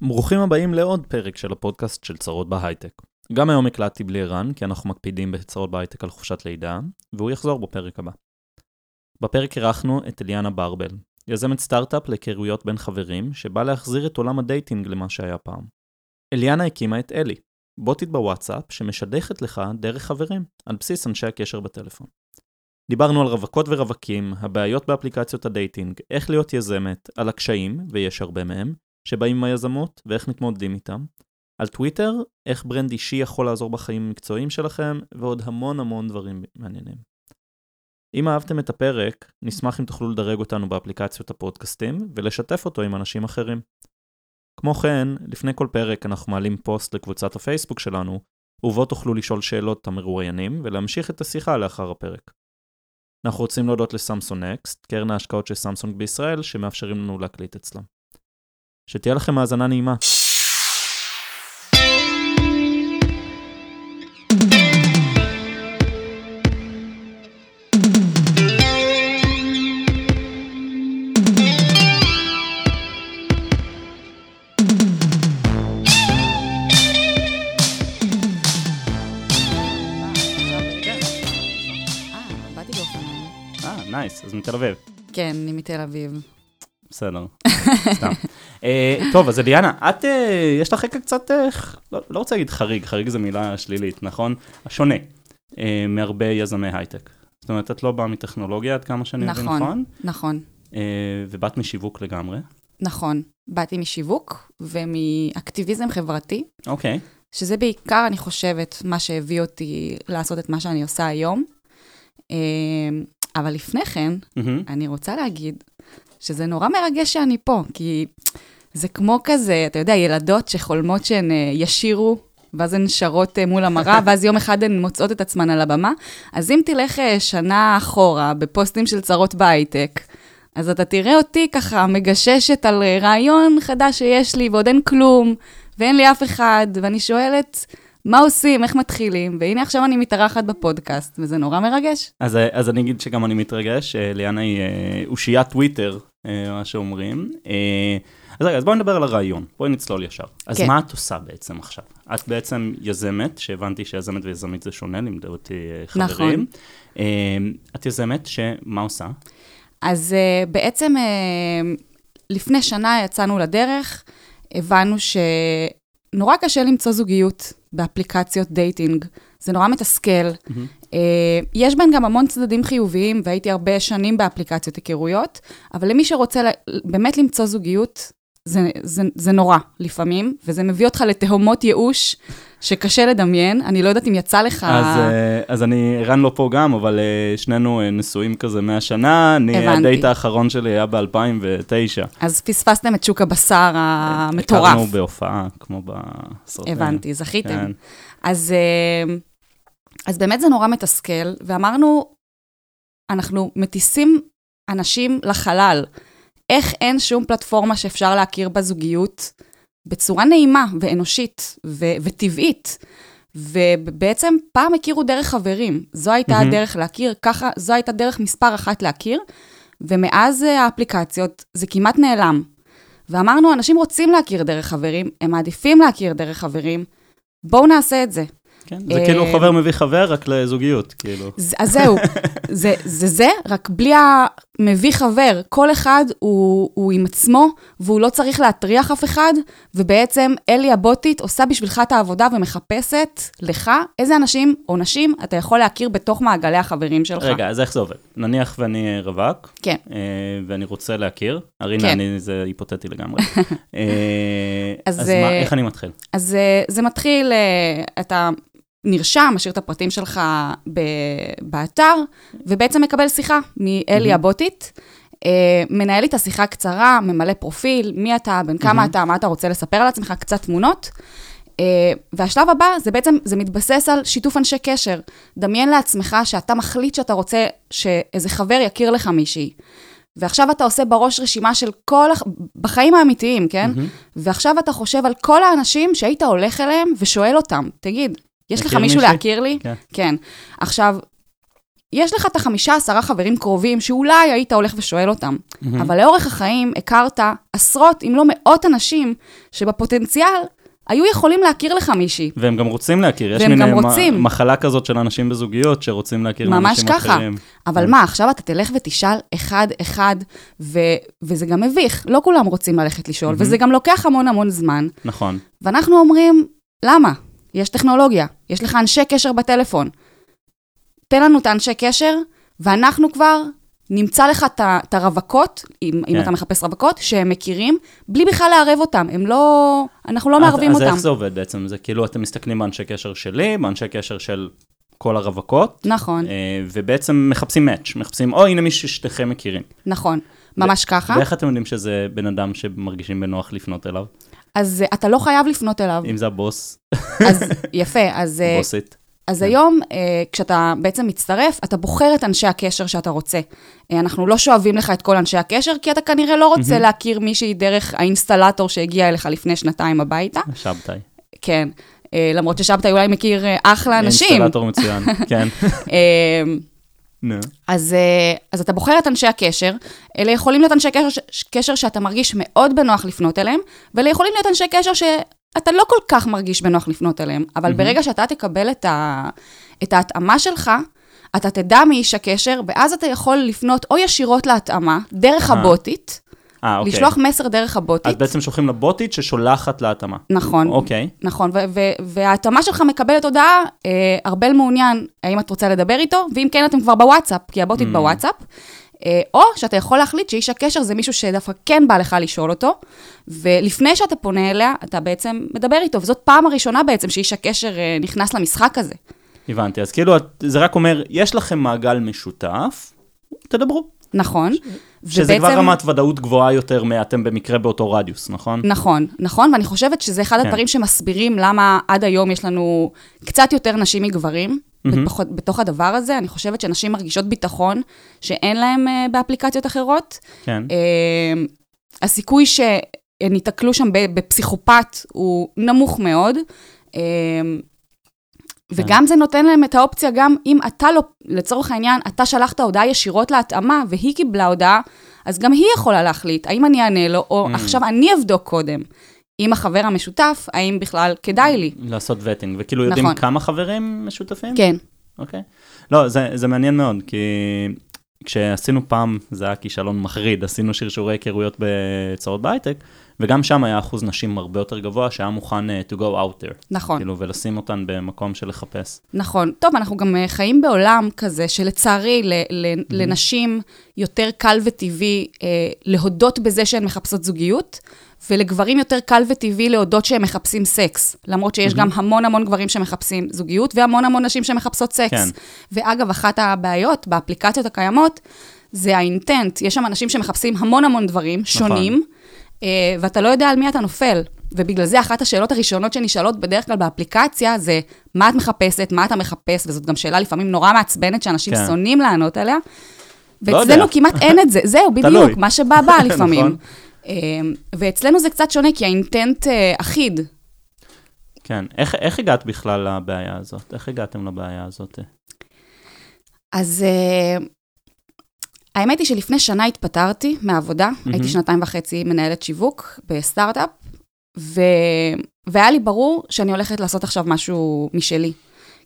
ברוכים הבאים לעוד פרק של הפודקאסט של צרות בהייטק. גם היום הקלטתי בלי ערן, כי אנחנו מקפידים בצרות בהייטק על חופשת לידה, והוא יחזור בפרק הבא. בפרק אירחנו את אליאנה ברבל, יזמת סטארט-אפ להיכרויות בין חברים, שבא להחזיר את עולם ה dating למה שהיה פעם. אליאנה הקימה את אלי, בוטית בוואטסאפ שמשדכת לך דרך חברים, על בסיס אנשי הקשר בטלפון. דיברנו על רווקות ורווקים, הבעיות באפליקציות ה dating, איך להיות יזמת, על הקשיים, ויש הרבה מהם, שבאים עם היזמות ואיך מתמודדים איתם, על טוויטר, איך brand אישי יכול לעזור בחיים המקצועיים שלכם, ועוד המון המון דברים מעניינים. אם אהבתם את הפרק, נשמח אם תוכלו לדרג אותנו באפליקציות הפודקאסטים, ולשתף אותו עם אנשים אחרים. כמו כן, לפני כל פרק אנחנו מעלים פוסט לקבוצת הפייסבוק שלנו, ובו תוכלו לשאול שאלות המרואיינים, ולהמשיך את השיחה לאחר הפרק. אנחנו רוצים להודות לסמסונג נקסט, קרן ההשקעות של סמסונג בישראל, שמאפשרים לנו להקליט אצלם. שתהיה לכם האזנה נעימה. אה. אה, נייס, אז מתל אביב. כן, אני מתל אביב. בסדר, סתם. אה, טוב, אז אליאנה, את, אה, יש לך רקע קצת, אה, לא לא רוצה להגיד חריג, חריג זו מילה שלילית, נכון? שונה מהרבה יזמי הייטק. זאת אומרת, את לא באה מטכנולוגיה, עד כמה שאני מבין, נכון. נכון? נכון, ובאת משיווק לגמרי. נכון. באתי משיווק ומאקטיביזם חברתי, אוקיי. שזה בעיקר, אני חושבת, מה שהביא אותי לעשות את מה שאני עושה היום. אבל לפני כן, מהמם. אני רוצה להגיד שזה נורא מרגש שאני פה, כי זה כמו כזה, אתה יודע, ילדות שחולמות שהן אה, ישירו, ואז הן שרות אה, מול המראה, ואז יום אחד הן מוצאות את עצמן על הבמה. אז אם תלך אה, שנה אחורה בפוסטים של צרות בהייטק, אז אתה תראה אותי ככה מגששת על רעיון חדש שיש לי, ועוד אין כלום, ואין לי אף אחד, ואני שואלת, מה עושים, איך מתחילים? והנה עכשיו אני מתארחת בפודקאסט, וזה נורא מרגש. אז, אז אני אגיד שגם אני מתרגש, אליאנה היא אושיית טוויטר, מה שאומרים. אה, אז רגע, אז בואי נדבר על הרעיון, בואי נצלול ישר. אז כן. מה את עושה בעצם עכשיו? את בעצם יזמת, שהבנתי שיזמת ויזמית זה שונה, לימדו אותי אה, חברים. נכון. אה, את יזמת, שמה עושה? אז בעצם לפני שנה יצאנו לדרך, הבנו שנורא קשה למצוא זוגיות באפליקציות dating. זה נורא מתסכל. Uh, יש בהן גם המון צדדים חיוביים, והייתי הרבה שנים באפליקציות היכרויות, אבל למי שרוצה באמת למצוא זוגיות, זה, זה, זה נורא לפעמים, וזה מביא אותך לתהומות ייאוש שקשה לדמיין. אני לא יודעת אם יצא לך... אז, אה, אז אני, ערן לא פה גם, אבל אה, שנינו אה, נשואים כזה 100 שנה, אני, הבנתי. הדייט האחרון שלי היה ב-2009. אז פספסתם את שוק הבשר המטורף. הכרנו בהופעה, כמו בסרטים. הבנתי, זכיתם. כן. אז, אה, אז באמת זה נורא מתסכל, ואמרנו, אנחנו מטיסים אנשים לחלל. איך אין שום פלטפורמה שאפשר להכיר בה זוגיות בצורה נעימה ואנושית ו- וטבעית? ובעצם פעם הכירו דרך חברים, זו הייתה מהמם. הדרך להכיר, ככה, זו הייתה דרך מספר אחת להכיר, ומאז אה, האפליקציות זה כמעט נעלם. ואמרנו, אנשים רוצים להכיר דרך חברים, הם מעדיפים להכיר דרך חברים, בואו נעשה את זה. כן, זה כאילו אה, חבר מביא חבר, רק לזוגיות, כאילו. אז זהו, זה, זה זה, רק בלי המביא חבר. כל אחד הוא, הוא עם עצמו, והוא לא צריך להטריח אף אחד, ובעצם אלי הבוטית עושה בשבילך את העבודה ומחפשת לך איזה אנשים או נשים אתה יכול להכיר בתוך מעגלי החברים שלך. רגע, אז איך זה עובד? נניח ואני רווק, כן. אה, ואני רוצה להכיר, הרינה, כן. אני, זה היפותטי לגמרי. אה, אז, אז מה, איך אני מתחיל? אז זה מתחיל, אתה נרשם, משאיר את הפרטים שלך ב- באתר, ובעצם מקבל שיחה מאלי הבוטית. אה, מנהל איתה שיחה קצרה, ממלא פרופיל, מי אתה, בן כמה אתה, מה אתה רוצה לספר על עצמך, קצת תמונות. אה, והשלב הבא, זה בעצם, זה מתבסס על שיתוף אנשי קשר. דמיין לעצמך שאתה מחליט שאתה רוצה שאיזה חבר יכיר לך מישהי. ועכשיו אתה עושה בראש רשימה של כל, בחיים האמיתיים, כן? ועכשיו אתה חושב על כל האנשים שהיית הולך אליהם ושואל אותם, תגיד, יש לך מישהו? להכיר לי? כן. כן. עכשיו, יש לך את החמישה עשרה חברים קרובים שאולי היית הולך ושואל אותם, אבל לאורך החיים הכרת עשרות, אם לא מאות אנשים, שבפוטנציאל היו יכולים להכיר לך מישהי. והם גם רוצים להכיר, יש מין מ- רוצים. מחלה כזאת של אנשים בזוגיות שרוצים להכיר ממש אנשים ככה. אחרים. אבל כן. מה, עכשיו אתה תלך ותשאל אחד-אחד, ו- וזה גם מביך, לא כולם רוצים ללכת לשאול, וזה גם לוקח המון המון זמן. נכון. ואנחנו אומרים, למה? יש טכנולוגיה, יש לך אנשי קשר בטלפון. תן לנו את האנשי קשר, ואנחנו כבר נמצא לך את הרווקות, אם, אם כן. אתה מחפש רווקות, שהם מכירים, בלי בכלל לערב אותם. הם לא... אנחנו לא מערבים אז, אותם. אז איך זה עובד בעצם? זה כאילו אתם מסתכלים באנשי קשר שלי, באנשי קשר של כל הרווקות, נכון, אה, ובעצם מחפשים מאץ', מחפשים, או הנה מישהו ששתיכם מכירים. נכון. ממש ככה. ואיך אתם יודעים שזה בן אדם שמרגישים בנוח לפנות אליו? אז אה, אתה לא חייב לפנות אליו. אם זה הבוס, אז יפה, אז... אה, בוסית. אז היום, אה, כשאתה בעצם מצטרף, אתה בוחר את אנשי הקשר שאתה רוצה. אנחנו לא שואבים לך את כל אנשי הקשר, כי אתה כנראה לא רוצה להכיר מישהי דרך האינסטלטור שהגיע אליך לפני שנתיים הביתה. שבתאי. כן. למרות ששבתאי אולי מכיר אחלה אנשים. אינסטלטור מצוין, כן. נו. אז, אה, אז אתה בוחר את אנשי הקשר, אלה יכולים להיות אנשי קשר, ש- קשר שאתה מרגיש מאוד בנוח לפנות אליהם, ואלה יכולים להיות אנשי קשר שאתה לא כל כך מרגיש בנוח לפנות אליהם, אבל ברגע שאתה תקבל את, ה, את ההתאמה שלך, אתה תדע מי איש הקשר, ואז אתה יכול לפנות או ישירות להתאמה, דרך. הבוטית, אה, אוקיי. לשלוח מסר דרך הבוטית. אז בעצם שולחים לבוטית ששולחת להתאמה. נכון. אוקיי. נכון, וההתאמה שלך מקבלת הודעה, אה, ארבל מעוניין, האם את רוצה לדבר איתו? ואם כן, אתם כבר בוואטסאפ, כי הבוטית Mm. בוואטסאפ. אה, או שאתה יכול להחליט שאיש הקשר זה מישהו שדווקא כן בא לך לשאול אותו, ולפני שאתה פונה אליה, אתה בעצם מדבר איתו, וזאת פעם הראשונה בעצם שאיש הקשר אה, נכנס למשחק הזה. הבנתי. אז כאילו, זה רק אומר, יש לכם מעגל משותף, תדברו. נכון. שזה ובעצם- כבר רמת ודאות גבוהה יותר מאתם במקרה באותו רדיוס, נכון? נכון, נכון, ואני חושבת שזה אחד כן. הדברים שמסבירים למה עד היום יש לנו קצת יותר נשים מגברים מהמם. בתוך, בתוך הדבר הזה. אני חושבת שנשים מרגישות ביטחון שאין להן uh, באפליקציות אחרות. כן. Uh, הסיכוי שהן ייתקלו שם בפסיכופת הוא נמוך מאוד. Uh, וגם זה נותן להם את האופציה, גם אם אתה לא, לצורך העניין, אתה שלחת הודעה ישירות להתאמה והיא קיבלה הודעה, אז גם היא יכולה להחליט האם אני אענה לו, או Mm. עכשיו אני אבדוק קודם עם החבר המשותף, האם בכלל כדאי לי. לעשות וטינג, וכאילו יודעים נכון. כמה חברים משותפים? כן, אוקיי. לא, זה, זה מעניין מאוד, כי כשעשינו פעם, זה היה כישלון מחריד, עשינו שרשורי היכרויות בצרות בהייטק, וגם שם היה אחוז נשים הרבה יותר גבוה, שהיה מוכן uh, to go out there, נכון. כאילו, ולשים אותן במקום של לחפש. נכון. טוב, אנחנו גם אה, חיים בעולם כזה שלצערי ל- ל- לנשים יותר קל וטבעי אה, להודות בזה שהן מחפשות זוגיות, ולגברים יותר קל וטבעי להודות שהם מחפשים סקס. למרות שיש גם המון המון גברים שמחפשים זוגיות, והמון המון נשים שמחפשות סקס. כן. ואגב, אחת הבעיות באפליקציות הקיימות, זה האינטנט. יש שם אנשים שמחפשים המון המון דברים שונים, אה, ואתה לא יודע על מי אתה נופל. ובגלל זה אחת השאלות הראשונות שנשאלות בדרך כלל באפליקציה זה, מה את מחפשת, מה אתה מחפש, וזאת גם שאלה לפעמים נורא מעצבנת שאנשים כן. שונאים לענות עליה. לא. ואצלנו כמעט אין את זה, זהו. בדיוק, מה שבא בא לפעמים. נכון. אה, ואצלנו זה קצת שונה, כי האינטנט אה, אחיד. כן. איך, איך הגעת בכלל לבעיה הזאת? איך הגעתם לבעיה הזאת? אז האמת היא שלפני שנה התפטרתי מהעבודה, mm-hmm. הייתי שנתיים וחצי מנהלת שיווק בסטארט-אפ, ו... והיה לי ברור שאני הולכת לעשות עכשיו משהו משלי.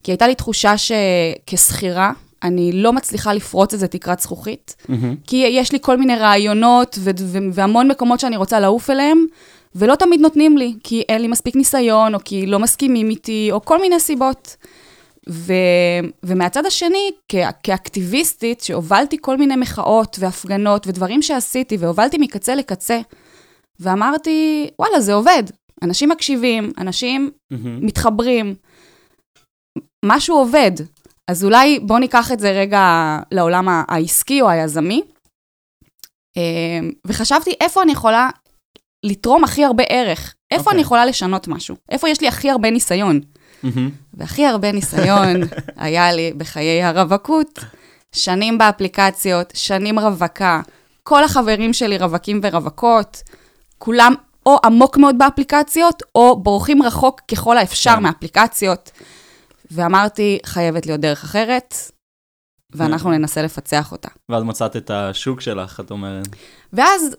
כי הייתה לי תחושה שכשכירה, אני לא מצליחה לפרוץ איזה תקרת זכוכית, מהמם. כי יש לי כל מיני רעיונות ו- ו- והמון מקומות שאני רוצה לעוף אליהם, ולא תמיד נותנים לי, כי אין לי מספיק ניסיון, או כי לא מסכימים איתי, או כל מיני סיבות. ו- ומהצד השני, כ- כאקטיביסטית, שהובלתי כל מיני מחאות והפגנות ודברים שעשיתי, והובלתי מקצה לקצה, ואמרתי, וואלה, זה עובד. אנשים מקשיבים, אנשים מהמם. מתחברים, משהו עובד. אז אולי בואו ניקח את זה רגע לעולם העסקי או היזמי. אה, וחשבתי איפה אני יכולה לתרום הכי הרבה ערך, איפה אוקיי. אני יכולה לשנות משהו, איפה יש לי הכי הרבה ניסיון. מהמם. והכי הרבה ניסיון היה לי בחיי הרווקות, שנים באפליקציות, שנים רווקה, כל החברים שלי רווקים ורווקות, כולם או עמוק מאוד באפליקציות, או בורחים רחוק ככל האפשר כן. מאפליקציות. ואמרתי, חייבת להיות דרך אחרת. ואנחנו ננסה לפצח אותה. ואז מצאת את השוק שלך, את אומרת. ואז,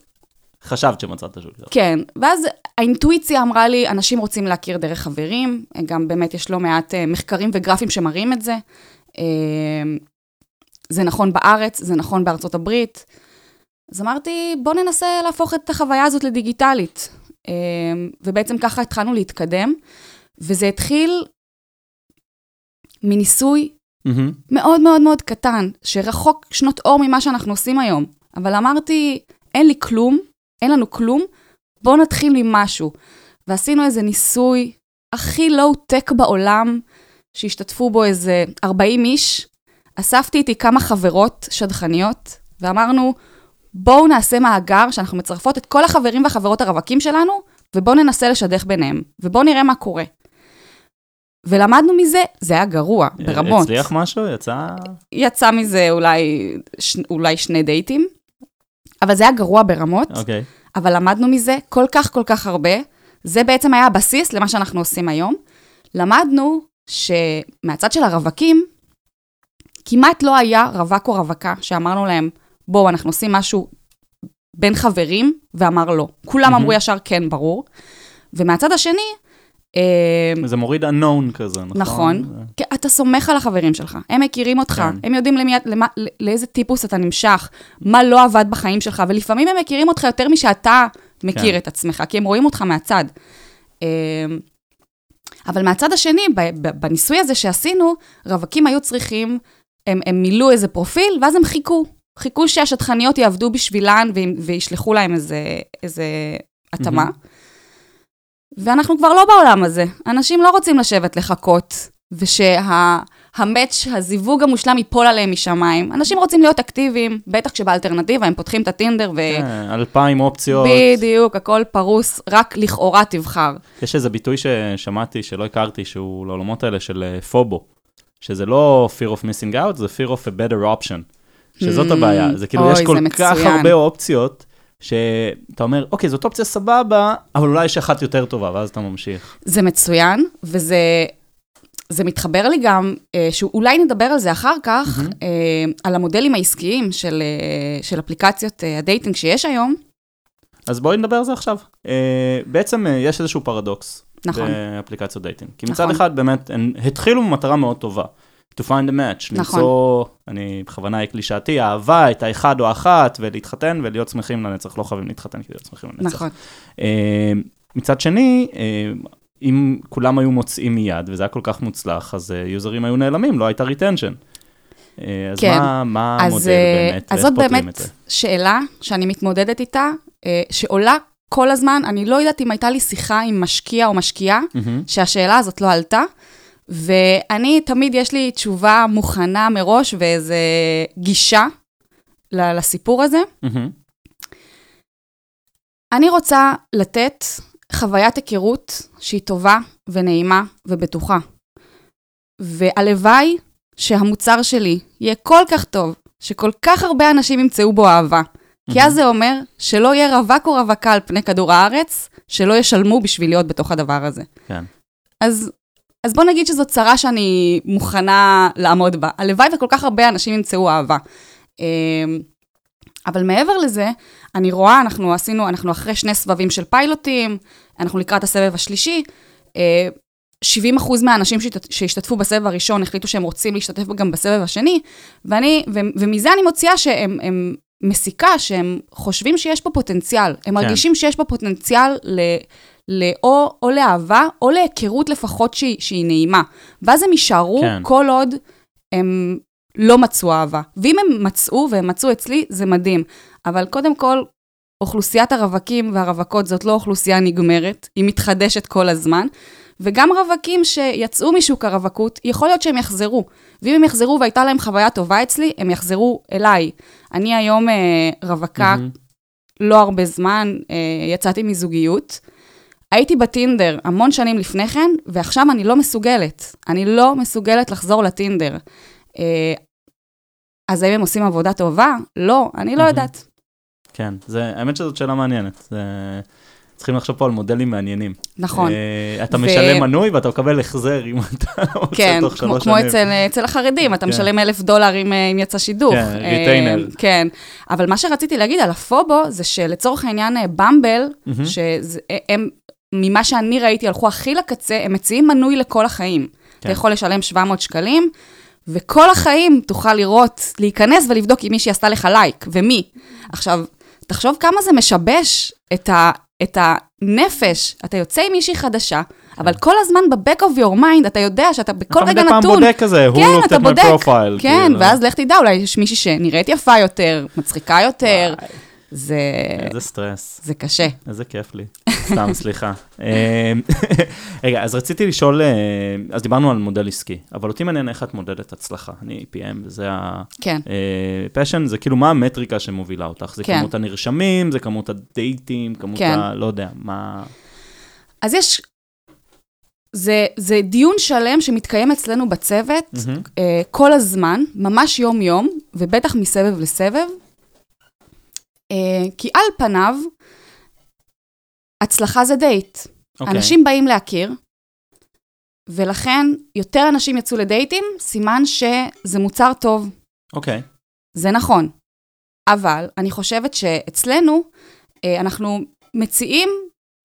חשבת שמצאת את השוק שלך. כן, ואז האינטואיציה אמרה לי, אנשים רוצים להכיר דרך חברים, גם באמת יש לא מעט אה, מחקרים וגרפים שמראים את זה. אה, זה נכון בארץ, זה נכון בארצות הברית. אז אמרתי, בוא ננסה להפוך את החוויה הזאת לדיגיטלית. אה, ובעצם ככה התחלנו להתקדם, וזה התחיל מניסוי מהמם. מאוד מאוד מאוד קטן, שרחוק שנות אור ממה שאנחנו עושים היום. אבל אמרתי, אין לי כלום, אין לנו כלום, בואו נתחיל ממשהו. ועשינו איזה ניסוי הכי לואו-טק בעולם, שהשתתפו בו איזה 40 איש. אספתי איתי כמה חברות שדכניות, ואמרנו, בואו נעשה מאגר שאנחנו מצרפות את כל החברים והחברות הרווקים שלנו, ובואו ננסה לשדך ביניהם, ובואו נראה מה קורה. ולמדנו מזה, זה היה גרוע, ברמות. הצליח משהו? יצא... יצא מזה אולי, ש... אולי שני דייטים, אבל זה היה גרוע ברמות, אוקיי. אבל למדנו מזה כל כך כל כך הרבה. זה בעצם היה הבסיס למה שאנחנו עושים היום. למדנו שמהצד של הרווקים, כמעט לא היה רווק או רווקה שאמרנו להם, בואו, אנחנו עושים משהו בין חברים, ואמר לא. כולם מהמם. אמרו ישר כן, ברור. ומהצד השני, זה מוריד unknown כזה, נכון? נכון. כי אתה סומך על החברים שלך, הם מכירים אותך, כן. הם יודעים למי, למה, לאיזה טיפוס אתה נמשך, מה לא עבד בחיים שלך, ולפעמים הם מכירים אותך יותר משאתה מכיר כן. את עצמך, כי הם רואים אותך מהצד. אמ, אבל מהצד השני, בניסוי הזה שעשינו, רווקים היו צריכים, הם, הם מילאו איזה פרופיל, ואז הם חיכו. חיכו שהשטחניות יעבדו בשבילן וישלחו להם איזה, איזה התאמה. מהמם. ואנחנו כבר לא בעולם הזה. אנשים לא רוצים לשבת לחכות, ושהמאץ', הזיווג המושלם ייפול עליהם משמיים. אנשים רוצים להיות אקטיביים, בטח כשבאלטרנטיבה הם פותחים את הטינדר ו... כן, אלפיים אופציות. בדיוק, הכל פרוס, רק לכאורה תבחר. יש איזה ביטוי ששמעתי, שלא הכרתי, שהוא לעולמות האלה של אה, פובו. שזה לא fear of missing out, זה fear of a better option. שזאת Mm, הבעיה. זה כאילו, יש כל כך מצוין. הרבה אופציות, שאתה אומר, אוקיי, זאת אופציה סבבה, אבל אולי יש אחת יותר טובה, ואז אתה ממשיך. זה מצוין, וזה זה מתחבר לי גם, אה, שאולי נדבר על זה אחר כך. אה, על המודלים העסקיים של, אה, של אפליקציות ה dating שיש היום. אז בואי נדבר על זה עכשיו. בעצם יש איזשהו פרדוקס. נכון. באפליקציות dating. כי מצד נכון. אחד, באמת, הן התחילו במטרה מאוד טובה. To find a match, נכון. למצוא, אני בכוונה אהיה קלישאתי, אהבה, את האחד או האחת, ולהתחתן ולהיות שמחים לנצח. לא חייבים להתחתן כדי להיות שמחים לנצח. נכון. אה, מצד שני, אה, אם כולם היו מוצאים מיד, וזה היה כל כך מוצלח, אז אה, יוזרים היו נעלמים, לא הייתה retention. אז כן. מה, מה אז, המודל באמת, אז ואיך זאת פותרים באמת את זה? שאלה שאני מתמודדת איתה, שעולה כל הזמן, אני לא יודעת אם הייתה לי שיחה עם משקיע או משקיעה, מהמם. שהשאלה הזאת לא עלתה, ואני, תמיד יש לי תשובה מוכנה מראש ואיזה גישה לסיפור הזה. מהמם. אני רוצה לתת חוויית היכרות שהיא טובה ונעימה ובטוחה. והלוואי שהמוצר שלי יהיה כל כך טוב, שכל כך הרבה אנשים ימצאו בו אהבה. כי אז זה אומר שלא יהיה רווק או רווקה על פני כדור הארץ, שלא ישלמו בשביל להיות בתוך הדבר הזה. כן. אז, אז בוא נגיד שזו צרה שאני מוכנה לעמוד בה. הלוואי וכל כך הרבה אנשים ימצאו אהבה. אמ, אבל מעבר לזה, אני רואה, אנחנו עשינו, אנחנו אחרי שני סבבים של פיילוטים, אנחנו לקראת הסבב השלישי. אה, 70 אחוז מהאנשים שהשת- שהשתתפו בסבב הראשון החליטו שהם רוצים להשתתף גם בסבב השני, ואני, ו, ומזה אני מוציאה שהם הם מסיקה שהם חושבים שיש פה פוטנציאל. הם כן. מרגישים שיש פה פוטנציאל ל... ל- או, לאהבה, או להיכרות לפחות שהיא, שהיא נעימה. ואז הם יישארו כן. כל עוד הם לא מצאו אהבה. ואם הם מצאו, והם מצאו אצלי, זה מדהים. אבל קודם כל, אוכלוסיית הרווקים והרווקות זאת לא אוכלוסייה נגמרת, היא מתחדשת כל הזמן. וגם רווקים שיצאו משוק הרווקות, יכול להיות שהם יחזרו. ואם הם יחזרו והייתה להם חוויה טובה אצלי, הם יחזרו אליי. אני היום אה, רווקה מהמם. לא הרבה זמן, אה, יצאתי מזוגיות. הייתי בטינדר המון שנים לפני כן, ועכשיו אני לא מסוגלת. אני לא מסוגלת לחזור לטינדר. אה, אז האם הם עושים עבודה טובה? לא, אני לא. יודעת. כן, זה, האמת שזאת שאלה מעניינת. זה, צריכים לחשוב פה על מודלים מעניינים. נכון. אה, אתה ו- משלם מנוי ואתה מקבל החזר אם אתה רוצה כן, תוך כמו, שלוש כמו שנים. אצל, אצל החרדים, אתה כן. משלם אלף דולר אם, אה, אם יצא שידוך. כן, אה, retainer. כן, אבל מה שרציתי להגיד על הפובו, זה שלצורך העניין במבל, מהמם. שהם, ממה שאני ראיתי, הלכו הכי לקצה, הם מציעים מנוי לכל החיים. כן. אתה יכול לשלם 700 שקלים, וכל החיים תוכל לראות, להיכנס ולבדוק אם מישהי עשתה לך לייק, ומי. עכשיו, תחשוב כמה זה משבש את, ה, את הנפש. אתה יוצא עם מישהי חדשה, אבל כל הזמן ב-back of your mind, אתה יודע שאתה בכל אתה רגע מדי פעם נתון... בודק כזה, who כן, looked אתה at my profile. כן, כאילו. ואז לך תדע, אולי יש מישהי שנראית יפה יותר, מצחיקה יותר. וואי, זה, איזה סטרס. זה קשה. איזה כיף לי. סתם, סליחה. אה, רגע, אז רציתי לשאול, אה, אז דיברנו על מודל עסקי, אבל אותי מעניין איך את מודדת הצלחה. אני PM, וזה כן. ה-passion, זה כאילו מה המטריקה שמובילה אותך? זה כן. כמות הנרשמים, זה כמות הדייטים, כמות כן. ה... לא יודע, מה... אז יש... זה, זה דיון שלם שמתקיים אצלנו בצוות מהמם. אה, כל הזמן, ממש יום-יום, ובטח מסבב לסבב. אה, כי על פניו, הצלחה זה דייט. אוקיי. אנשים באים להכיר, ולכן יותר אנשים יצאו לדייטים, סימן שזה מוצר טוב. אוקיי. זה נכון. אבל אני חושבת שאצלנו, אה, אנחנו מציעים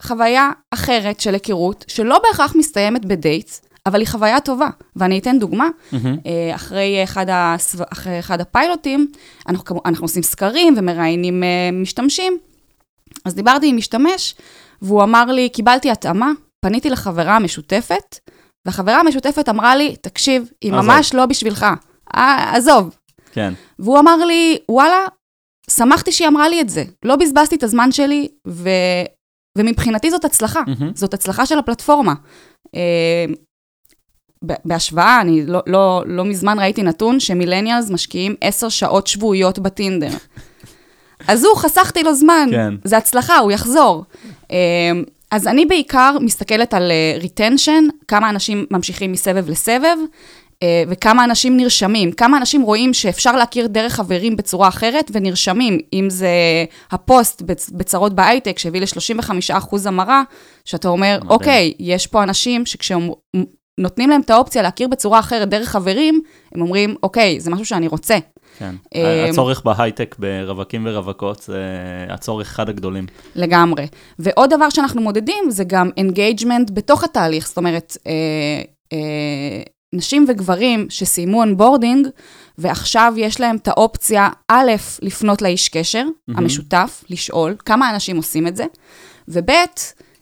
חוויה אחרת של היכרות, שלא בהכרח מסתיימת בדייט, אבל היא חוויה טובה. ואני אתן דוגמה. אה, אחרי אחד, הסו... אחרי אחד הפיילוטים, אנחנו, אנחנו עושים סקרים ומראיינים אה, משתמשים. אז דיברתי עם משתמש, והוא אמר לי, קיבלתי התאמה, פניתי לחברה המשותפת, והחברה המשותפת אמרה לי, תקשיב, היא עזוב. ממש לא בשבילך. אה, עזוב. כן. והוא אמר לי, וואלה, שמחתי שהיא אמרה לי את זה. לא בזבזתי את הזמן שלי, ו... ומבחינתי זאת הצלחה. מהמם. זאת הצלחה של הפלטפורמה. אה, בהשוואה, אני לא, לא, לא מזמן ראיתי נתון שמילניאלס משקיעים עשר שעות שבועיות בטינדר. אז הוא, חסכתי לו זמן. כן. זה הצלחה, הוא יחזור. אה, אז אני בעיקר מסתכלת על אה, retention, כמה אנשים ממשיכים מסבב לסבב, אה, וכמה אנשים נרשמים, כמה אנשים רואים שאפשר להכיר דרך חברים בצורה אחרת ונרשמים, אם זה הפוסט בצ- בצרות בהייטק שהביא ל-35% המרה, שאתה אומר, מדהים. אוקיי, יש פה אנשים שכשהם נותנים להם את האופציה להכיר בצורה אחרת דרך חברים, הם אומרים, אוקיי, זה משהו שאני רוצה. כן. אה, הצורך בהייטק ברווקים ורווקות זה הצורך אחד הגדולים. לגמרי. ועוד דבר שאנחנו מודדים זה גם engagement בתוך התהליך, זאת אומרת, אה, אה, נשים וגברים שסיימו onboarding, ועכשיו יש להם את האופציה, א', לפנות לאיש קשר מהמם. המשותף, לשאול כמה אנשים עושים את זה, וב',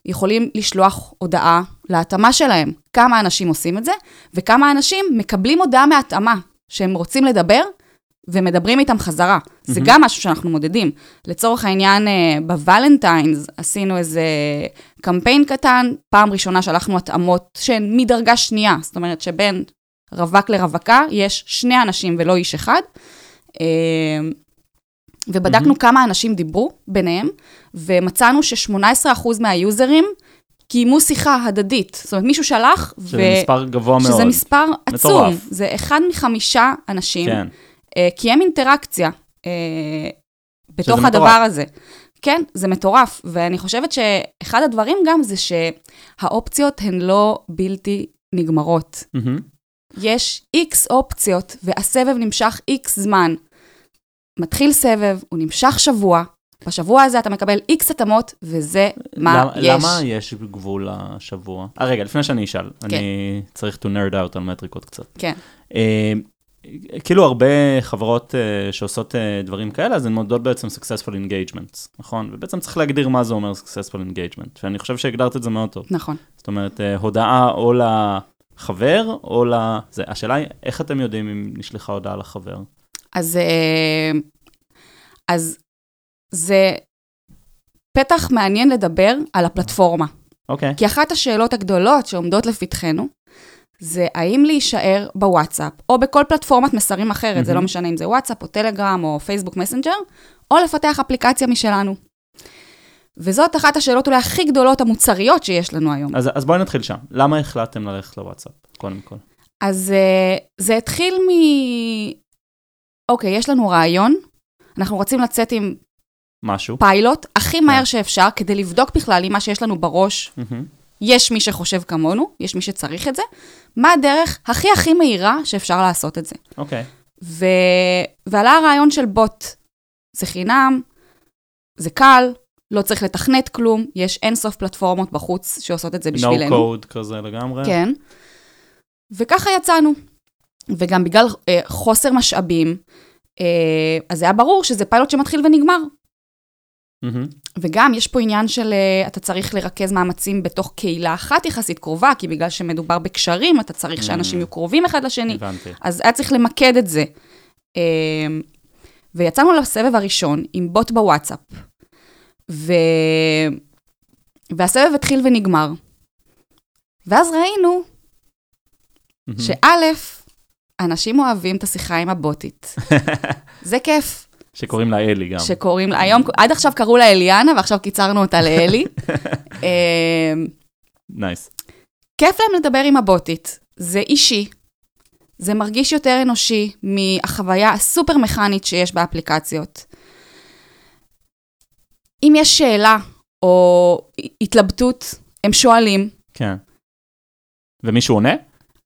יכולים לשלוח הודעה להתאמה שלהם, כמה אנשים עושים את זה, וכמה אנשים מקבלים הודעה מהתאמה שהם רוצים לדבר, ומדברים איתם חזרה. זה מהמם. גם משהו שאנחנו מודדים. לצורך העניין, אה, בוולנטיינס עשינו איזה קמפיין קטן, פעם ראשונה שלחנו התאמות שהן מדרגה שנייה, זאת אומרת שבין רווק לרווקה יש שני אנשים ולא איש אחד. אה, ובדקנו מהמם. כמה אנשים דיברו ביניהם, ומצאנו ש-18% מהיוזרים קיימו שיחה הדדית. זאת אומרת, מישהו שלח, שזה מספר גבוה מאוד. שזה מספר עצום. מטורף. זה אחד מחמישה אנשים. כן. אה, קיים אינטראקציה אה, בתוך שזה הדבר מטורף. הזה. כן, זה מטורף, ואני חושבת שאחד הדברים גם זה שהאופציות הן לא בלתי נגמרות. מהמם. יש איקס אופציות, והסבב נמשך איקס זמן. מתחיל סבב, הוא נמשך שבוע, בשבוע הזה אתה מקבל איקס התאמות, וזה מה למה- יש. למה יש גבול לשבוע? אה, רגע, לפני שאני אשאל, אני צריך to nerd out על מטריקות קצת. כן, אה, כאילו הרבה חברות אה, שעושות אה, דברים כאלה, אז הן מודדות בעצם successful engagements, נכון? ובעצם צריך להגדיר מה זה אומר successful engagement, ואני חושב שהגדרת את זה מאוד טוב. נכון. זאת אומרת, אה, הודעה או לחבר או ל... זה, השאלה היא, איך אתם יודעים אם נשלחה הודעה לחבר? אז, אה, אז זה פתח מעניין לדבר על הפלטפורמה. אוקיי. כי אחת השאלות הגדולות שעומדות לפתחנו, זה האם להישאר בוואטסאפ, או בכל פלטפורמת מסרים אחרת, זה לא. משנה אם זה וואטסאפ, או טלגרם, או פייסבוק מסנג'ר, או לפתח אפליקציה משלנו. וזאת אחת השאלות אולי הכי גדולות המוצריות שיש לנו היום. אז, אז בואי נתחיל שם. למה החלטתם ללכת לוואטסאפ, קודם כל? אז uh, זה התחיל מ... אוקיי, יש לנו רעיון, אנחנו רוצים לצאת עם משהו. פיילוט הכי מהר כן. שאפשר, כדי לבדוק בכלל אם מה שיש לנו בראש, מהמם. יש מי שחושב כמונו, יש מי שצריך את זה, מה הדרך הכי הכי מהירה שאפשר לעשות את זה. אוקיי. ו... ועלה הרעיון של בוט. זה חינם, זה קל, לא צריך לתכנת כלום, יש אינסוף פלטפורמות בחוץ שעושות את זה no בשבילנו. code כזה לגמרי. כן. וככה יצאנו. וגם בגלל אה, חוסר משאבים, אה, אז היה ברור שזה פיילוט שמתחיל ונגמר. מהמם. וגם יש פה עניין של אה, אתה צריך לרכז מאמצים בתוך קהילה אחת יחסית קרובה, כי בגלל שמדובר בקשרים, אתה צריך שאנשים Mm. יהיו קרובים אחד לשני. הבנתי. אז היה צריך למקד את זה. אמ, ויצאנו לסבב הראשון עם בוט בוואטסאפ. ו... והסבב התחיל ונגמר. ואז ראינו מהמם. שא', אנשים אוהבים את השיחה עם הבוטית. זה כיף, שקוראים לה אלי גם. שקוראים לה, היום, עד עכשיו קראו לה אליאנה, ועכשיו קיצרנו אותה לאלי. אמ, נייס. כיף להם לדבר עם הבוטית, זה אישי, זה מרגיש יותר אנושי מהחוויה הסופר מכנית שיש באפליקציות. אם יש שאלה או התלבטות, הם שואלים, כן. ומישהו עונה?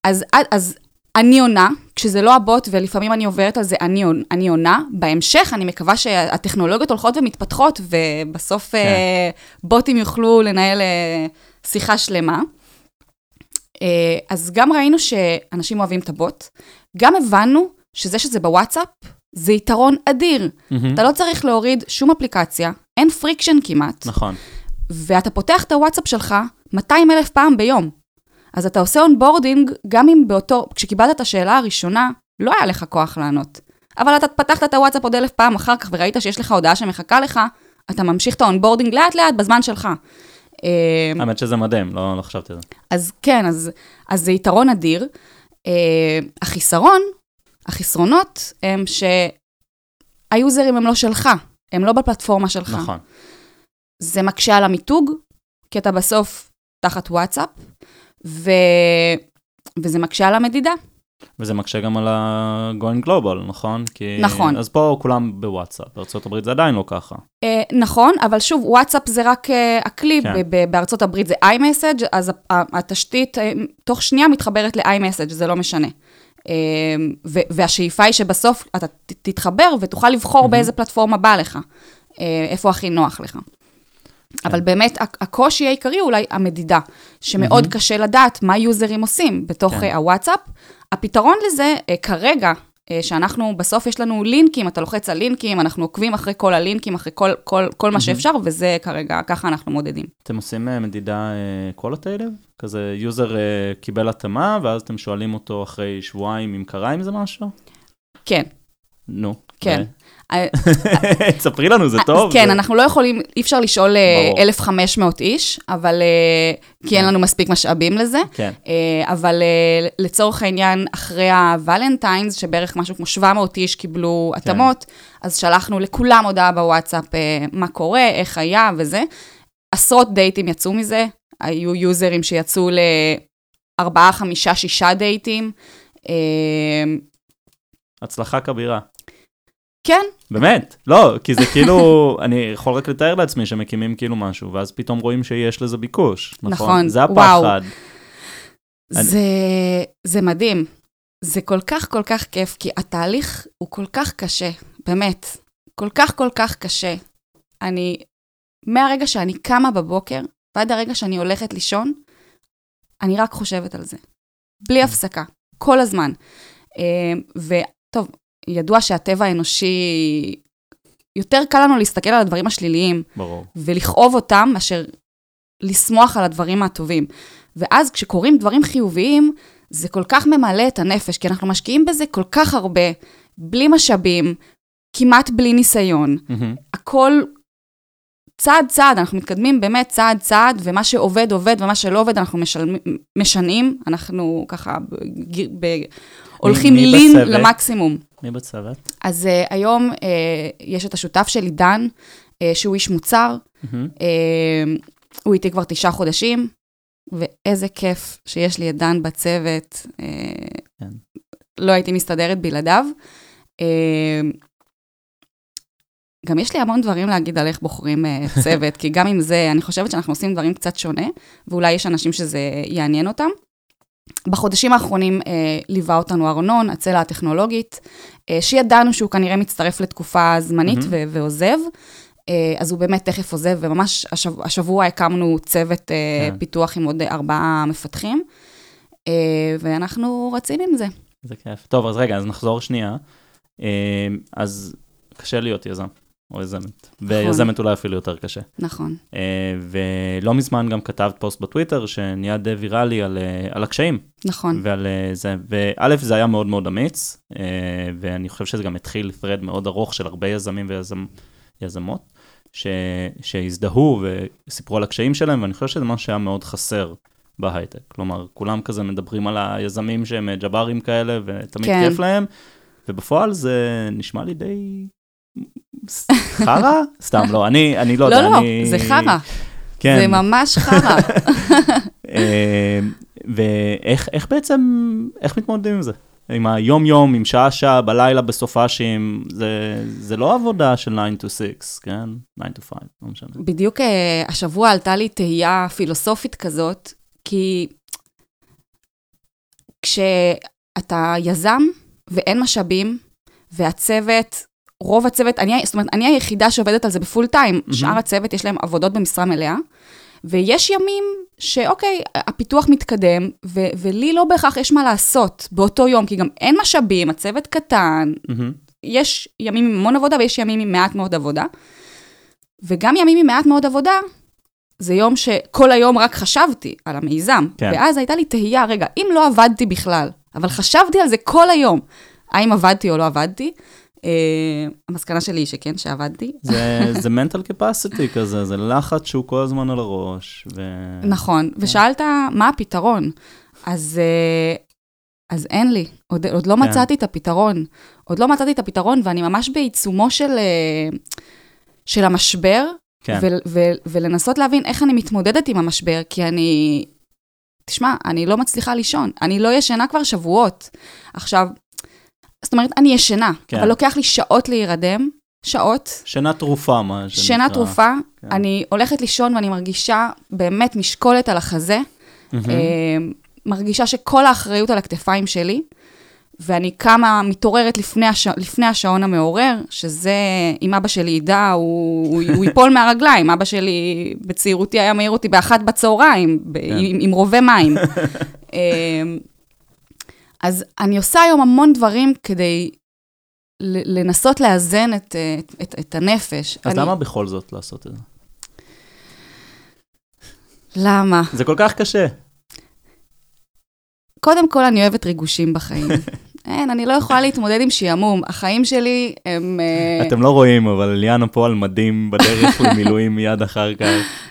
אז, אז אני עונה, כשזה לא הבוט, ולפעמים אני עוברת על זה, אני, אני עונה. בהמשך, אני מקווה שהטכנולוגיות הולכות ומתפתחות, ובסוף כן. אה, בוטים יוכלו לנהל אה, שיחה שלמה. אה, אז גם ראינו שאנשים אוהבים את הבוט, גם הבנו שזה שזה בוואטסאפ, זה יתרון אדיר. מהמם. אתה לא צריך להוריד שום אפליקציה, אין friction כמעט. נכון. ואתה פותח את הוואטסאפ שלך 200 אלף פעם ביום. אז אתה עושה onboarding, גם אם באותו, כשקיבלת את השאלה הראשונה, לא היה לך כוח לענות. אבל אתה פתחת את הוואטסאפ עוד אלף פעם אחר כך וראית שיש לך הודעה שמחכה לך, אתה ממשיך את ה onboarding לאט לאט בזמן שלך. אה, האמת שזה מדהים, לא לא חשבתי על זה. אז כן, אז, אז זה יתרון אדיר. אה, החיסרון, החסרונות, הם שהיוזרים הם לא שלך, הם לא בפלטפורמה שלך. נכון. זה מקשה על המיתוג, כי אתה בסוף תחת וואטסאפ, ו... וזה מקשה על המדידה. וזה מקשה גם על ה-going global, נכון? כי... נכון. אז פה כולם בוואטסאפ, בארה"ב זה עדיין לא ככה. אה, נכון, אבל שוב, וואטסאפ זה רק אה, הכלי, כן. ב- בארצות הברית זה iMessage, אז התשתית אה, תוך שנייה מתחברת ל-iMessage, זה לא משנה. אה, ו- והשאיפה היא שבסוף אתה ת- תתחבר ותוכל לבחור מהמם. באיזה פלטפורמה בא לך, אה, איפה הכי נוח לך. אבל באמת, הקושי העיקרי הוא אולי המדידה, שמאוד. קשה לדעת מה יוזרים עושים בתוך כן. אה, הוואטסאפ. הפתרון לזה, אה, כרגע, אה, שאנחנו, בסוף יש לנו לינקים, אתה לוחץ על לינקים, אנחנו עוקבים אחרי כל הלינקים, אחרי כל, כל, כל מה שאפשר, וזה כרגע, ככה אנחנו מודדים. אתם עושים אה, מדידה qualitative? כזה user אה, קיבל התאמה, ואז אתם שואלים אותו אחרי שבועיים אם קרה עם זה משהו? כן, נו. כן. אה, תספרי לנו, זה טוב. אז כן, אנחנו לא יכולים, אי אפשר לשאול אה, ברור. 1,500 איש, אבל, אה, כי אין כן. לנו מספיק משאבים לזה. כן. אה, אבל אה, לצורך העניין, אחרי ה Valentine's, שבערך משהו כמו 700 איש קיבלו כן. התאמות, אז שלחנו לכולם הודעה בוואטסאפ אה, מה קורה, איך היה וזה. עשרות דייטים יצאו מזה, היו יוזרים שיצאו לארבעה, חמישה, שישה דייטים. אה, הצלחה כבירה. כן, באמת, לא, כי זה כאילו, אני יכול רק לתאר לעצמי שמקימים כאילו משהו, ואז פתאום רואים שיש לזה ביקוש, נכון? נכון, זה. הפחד. זה מדהים. זה כל כך כל כך כיף, כי התהליך הוא כל כך קשה, באמת. כל כך כל כך קשה. אני, מהרגע שאני קמה בבוקר ועד הרגע שאני הולכת לישון, אני רק חושבת על זה. בלי הפסקה, כל הזמן. אה, וטוב, ידוע שהטבע האנושי, יותר קל לנו להסתכל על הדברים השליליים, ברור. ולכאוב אותם, מאשר לשמוח על הדברים הטובים. ואז כשקורים דברים חיוביים, זה כל כך ממלא את הנפש, כי אנחנו משקיעים בזה כל כך הרבה, בלי משאבים, כמעט בלי ניסיון. מהמם. הכל צעד צעד, אנחנו מתקדמים באמת צעד צעד, ומה שעובד עובד ומה שלא עובד אנחנו משלמים, משנים, אנחנו ככה ב, ב, הולכים מי לין בצוות? למקסימום. מי בצוות? אז uh, היום uh, יש את השותף שלי, דן, uh, שהוא איש מוצר, מהמם. uh, הוא איתי כבר תשעה חודשים, ואיזה כיף שיש לי את דן בצוות. Uh, כן. לא הייתי מסתדרת בלעדיו. Uh, גם יש לי המון דברים להגיד על איך בוחרים אה, צוות, כי גם עם זה, אני חושבת שאנחנו עושים דברים קצת שונה, ואולי יש אנשים שזה יעניין אותם. בחודשים האחרונים אה, ליווה אותנו ארנון, הצלע הטכנולוגית, אה, שידענו שהוא כנראה מצטרף לתקופה זמנית mm-hmm. ו- ועוזב. אה, אז הוא באמת תכף עוזב, וממש השב- השבוע הקמנו צוות אה, כן. פיתוח עם עוד ארבעה מפתחים, אה, ואנחנו רצים עם זה. זה כיף. טוב, אז רגע, אז נחזור שנייה. אה, אז קשה להיות יזם. או יזמת. נכון. ויזמת אולי אפילו יותר קשה. נכון. Uh, ולא מזמן גם כתבת פוסט בטוויטר שנהיה די ויראלי על, uh, על הקשיים. נכון. ועל uh, זה, וא', זה היה מאוד מאוד אמיץ, uh, ואני חושב שזה גם התחיל thread מאוד ארוך של הרבה יזמים ויזמות, ש, שהזדהו וסיפרו על הקשיים שלהם, ואני חושב שזה משהו שהיה מאוד חסר בהייטק. כלומר, כולם כזה מדברים על היזמים שהם ג'ברים כאלה, ותמיד כן. כיף להם, ובפועל זה נשמע לי די חרא? סתם, לא, אני, אני לא, לא יודע, לא, אני... לא, זה חרא. כן. זה ממש חרא. אה, ואיך בעצם, איך מתמודדים עם זה? עם היום-יום, עם שעה-שעה, בלילה בסופאשים, זה, זה לא עבודה של 9 to 6, כן? 9 to 5, לא משנה. בדיוק אה, השבוע עלתה לי תהייה פילוסופית כזאת, כי כשאתה יזם ואין משאבים, והצוות רוב הצוות, אני, זאת אומרת, אני היחידה שעובדת על זה בפול טיים, mm-hmm. שאר הצוות יש להם עבודות במשרה מלאה, ויש ימים שאוקיי, הפיתוח מתקדם, ו- ולי לא בהכרח יש מה לעשות באותו יום, כי גם אין משאבים, הצוות קטן, mm-hmm. יש ימים עם המון עבודה ויש ימים עם מעט מאוד עבודה. וגם ימים עם מעט מאוד עבודה, זה יום שכל היום רק חשבתי על המיזם. כן. ואז הייתה לי תהייה, רגע, אם לא עבדתי בכלל, אבל חשבתי על זה כל היום, האם עבדתי או לא עבדתי? Uh, המסקנה שלי היא שכן, שעבדתי. זה, זה mental capacity כזה, זה לחץ שהוא כל הזמן על הראש. ו... נכון, כן. ושאלת מה הפתרון. אז, uh, אז אין לי, עוד, עוד לא כן. מצאתי את הפתרון. עוד לא מצאתי את הפתרון, ואני ממש בעיצומו של, uh, של המשבר, כן. ו- ו- ולנסות להבין איך אני מתמודדת עם המשבר, כי אני... תשמע, אני לא מצליחה לישון, אני לא ישנה כבר שבועות. עכשיו, זאת אומרת, אני ישנה, כן. אבל לוקח לי שעות להירדם, שעות. שינה תרופה, מה שנקרא. שינה תרופה. כן. אני הולכת לישון ואני מרגישה באמת משקולת על החזה. Mm-hmm. מרגישה שכל האחריות על הכתפיים שלי, ואני קמה, מתעוררת לפני, הש... לפני השעון המעורר, שזה, אם אבא שלי ידע, הוא, הוא, הוא ייפול מהרגליים. אבא שלי בצעירותי היה מעיר אותי באחת בצהריים, ב... כן. עם, עם רובה מים. אז אני עושה היום המון דברים כדי לנסות לאזן את, את, את, את הנפש. אז אני... למה בכל זאת לעשות את זה? למה? זה כל כך קשה. קודם כל, אני אוהבת ריגושים בחיים. אין, אני לא יכולה להתמודד עם שעמום. החיים שלי הם... אה, אתם לא רואים, אבל ליאנה פה על מדים בדרך למילואים מיד אחר כך.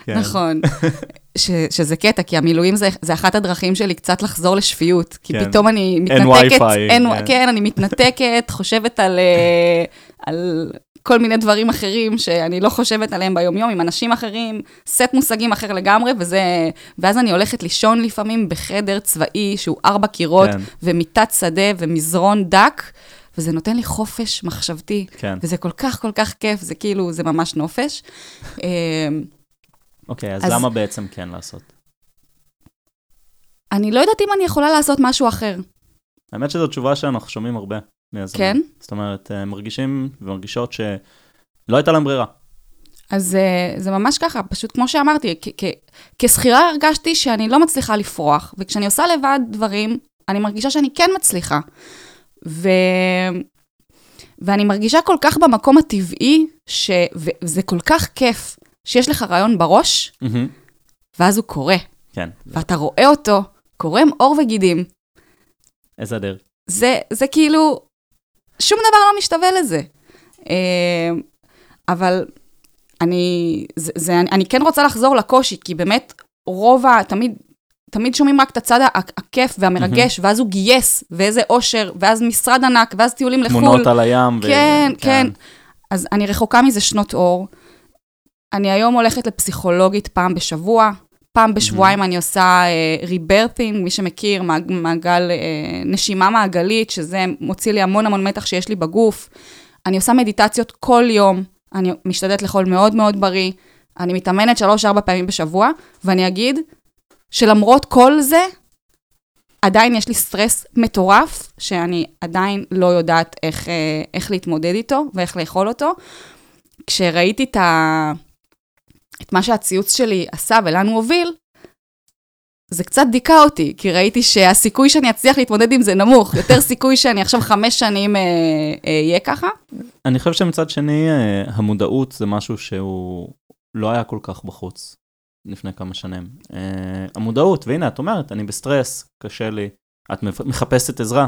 כן. נכון. ש, שזה קטע, כי המילואים זה, זה אחת הדרכים שלי קצת לחזור לשפיות. כי כן. פתאום אני מתנתקת... אין וי-פיי. כן. כן, אני מתנתקת, חושבת על, אה, על כל מיני דברים אחרים שאני לא חושבת עליהם ביומיום, עם אנשים אחרים, סט מושגים אחר לגמרי, וזה... ואז אני הולכת לישון לפעמים בחדר צבאי שהוא ארבע קירות, כן. ומיטת שדה ומזרון דק. וזה נותן לי חופש מחשבתי, כן. וזה כל כך כל כך כיף, זה כאילו, זה ממש נופש. אמ, אוקיי, אז, אז למה בעצם כן לעשות? אני לא יודעת אם אני יכולה לעשות משהו אחר. האמת שזו תשובה שאנחנו שומעים הרבה מיזמים. כן? זאת אומרת, הם מרגישים ומרגישות שלא הייתה להם ברירה. אז uh, זה ממש ככה, פשוט כמו שאמרתי, כשכירה הרגשתי שאני לא מצליחה לפרוח, וכשאני עושה לבד דברים, אני מרגישה שאני כן מצליחה. ו... ואני מרגישה כל כך במקום הטבעי, ש... וזה כל כך כיף שיש לך רעיון בראש, mm-hmm. ואז הוא קורה. כן. ואתה רואה אותו, קורם עור וגידים. איזה הדרך. זה, זה כאילו, שום דבר לא משתווה לזה. אה, אבל אני, זה, זה, אני, אני כן רוצה לחזור לקושי, כי באמת רוב ה... תמיד, תמיד שומעים רק את הצד הכיף והמרגש, mm-hmm. ואז הוא גייס, ואיזה אושר, ואז משרד ענק, ואז טיולים לחו"ל. תמונות על הים. כן, ו... כן, כן. אז אני רחוקה מזה שנות אור. אני היום הולכת לפסיכולוגית פעם בשבוע, פעם בשבועיים mm-hmm. אני עושה ריברטינג, uh, מי שמכיר, מעג, מעגל, uh, נשימה מעגלית, שזה מוציא לי המון המון מתח שיש לי בגוף. אני עושה מדיטציות כל יום, אני משתדלת לאכול מאוד מאוד בריא, אני מתאמנת שלוש-ארבע פעמים בשבוע, ואני אגיד שלמרות כל זה, עדיין יש לי סטרס מטורף, שאני עדיין לא יודעת איך, אה, איך להתמודד איתו ואיך לאכול אותו. כשראיתי את, ה... את מה שהציוץ שלי עשה ולאן הוא הוביל, זה קצת דיכא אותי, כי ראיתי שהסיכוי שאני אצליח להתמודד עם זה נמוך, יותר סיכוי שאני עכשיו חמש שנים אהיה אה, אה, ככה. אני חושב שמצד שני, אה, המודעות זה משהו שהוא לא היה כל כך בחוץ לפני כמה שנים. אה, המודעות, והנה, את אומרת, אני בסטרס, קשה לי, את מחפשת עזרה.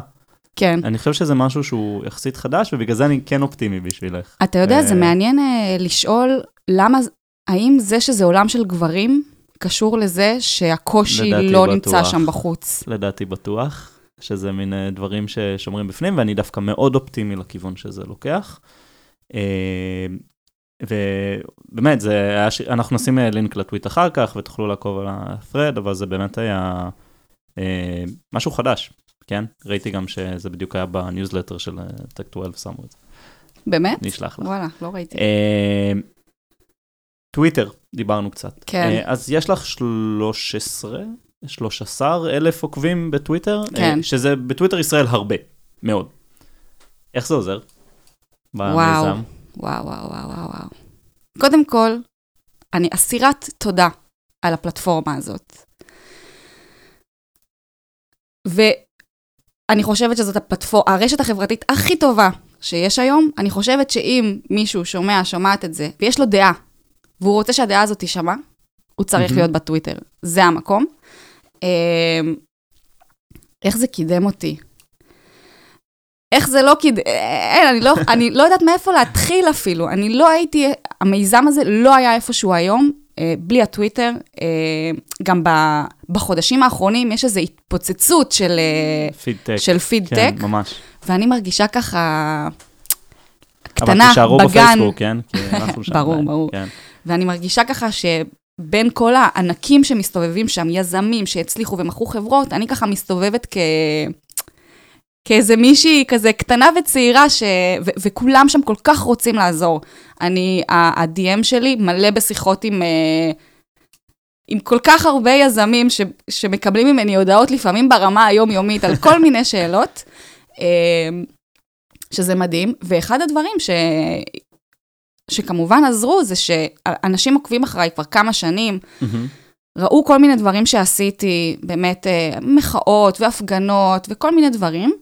כן. אני חושב שזה משהו שהוא יחסית חדש, ובגלל זה אני כן אופטימי בשבילך. אתה יודע, זה אה, מעניין אה, לשאול למה, האם זה שזה עולם של גברים, קשור לזה שהקושי לא בטוח. נמצא שם בחוץ. לדעתי בטוח, שזה מין אה, דברים ששומרים בפנים, ואני דווקא מאוד אופטימי לכיוון שזה לוקח. ובאמת, זה היה, אנחנו נשים לינק לטוויט אחר כך, ותוכלו לעקוב על ה thread, אבל זה באמת היה משהו חדש. כן? ראיתי גם שזה בדיוק היה בניוזלטר של Tech 12 שמו את זה. באמת? נשלח לך. וואלה, לא ראיתי. אה, טוויטר, דיברנו קצת. כן. אה, אז יש לך 13, 13 אלף עוקבים בטוויטר? אה, כן. שזה בטוויטר ישראל הרבה, מאוד. איך זה עוזר? וואו, וואו, וואו, וואו, וואו. קודם כל, אני אסירת תודה על הפלטפורמה הזאת. ו... אני חושבת שזאת הפלטפור... הרשת החברתית הכי טובה שיש היום. אני חושבת שאם מישהו שומע, שומעת את זה, ויש לו דעה, והוא רוצה שהדעה הזאת תישמע, הוא צריך mm-hmm. להיות בטוויטר. זה המקום. אמ, איך זה קידם אותי? איך זה לא קידם, אין, אני לא, אני לא יודעת מאיפה להתחיל אפילו. אני לא הייתי, המיזם הזה לא היה איפשהו היום, אה, בלי הטוויטר, אה, גם בחודשים האחרונים יש איזו התפוצצות של פידטק, של פידטק, כן, ממש. ואני מרגישה ככה קטנה בגן. אבל תישארו בפייסבוק, כן? ברור, ברור. כן. ואני מרגישה ככה שבין כל הענקים שמסתובבים שם, יזמים שהצליחו ומכרו חברות, אני ככה מסתובבת כ... כאיזה מישהי כזה קטנה וצעירה, ש... ו- וכולם שם כל כך רוצים לעזור. אני, ה-DM שלי מלא בשיחות עם, uh, עם כל כך הרבה יזמים ש- שמקבלים ממני הודעות לפעמים ברמה היומיומית על כל מיני שאלות, uh, שזה מדהים. ואחד הדברים ש... שכמובן עזרו זה שאנשים עוקבים אחריי כבר כמה שנים. Mm-hmm. ראו כל מיני דברים שעשיתי, באמת אה, מחאות והפגנות וכל מיני דברים.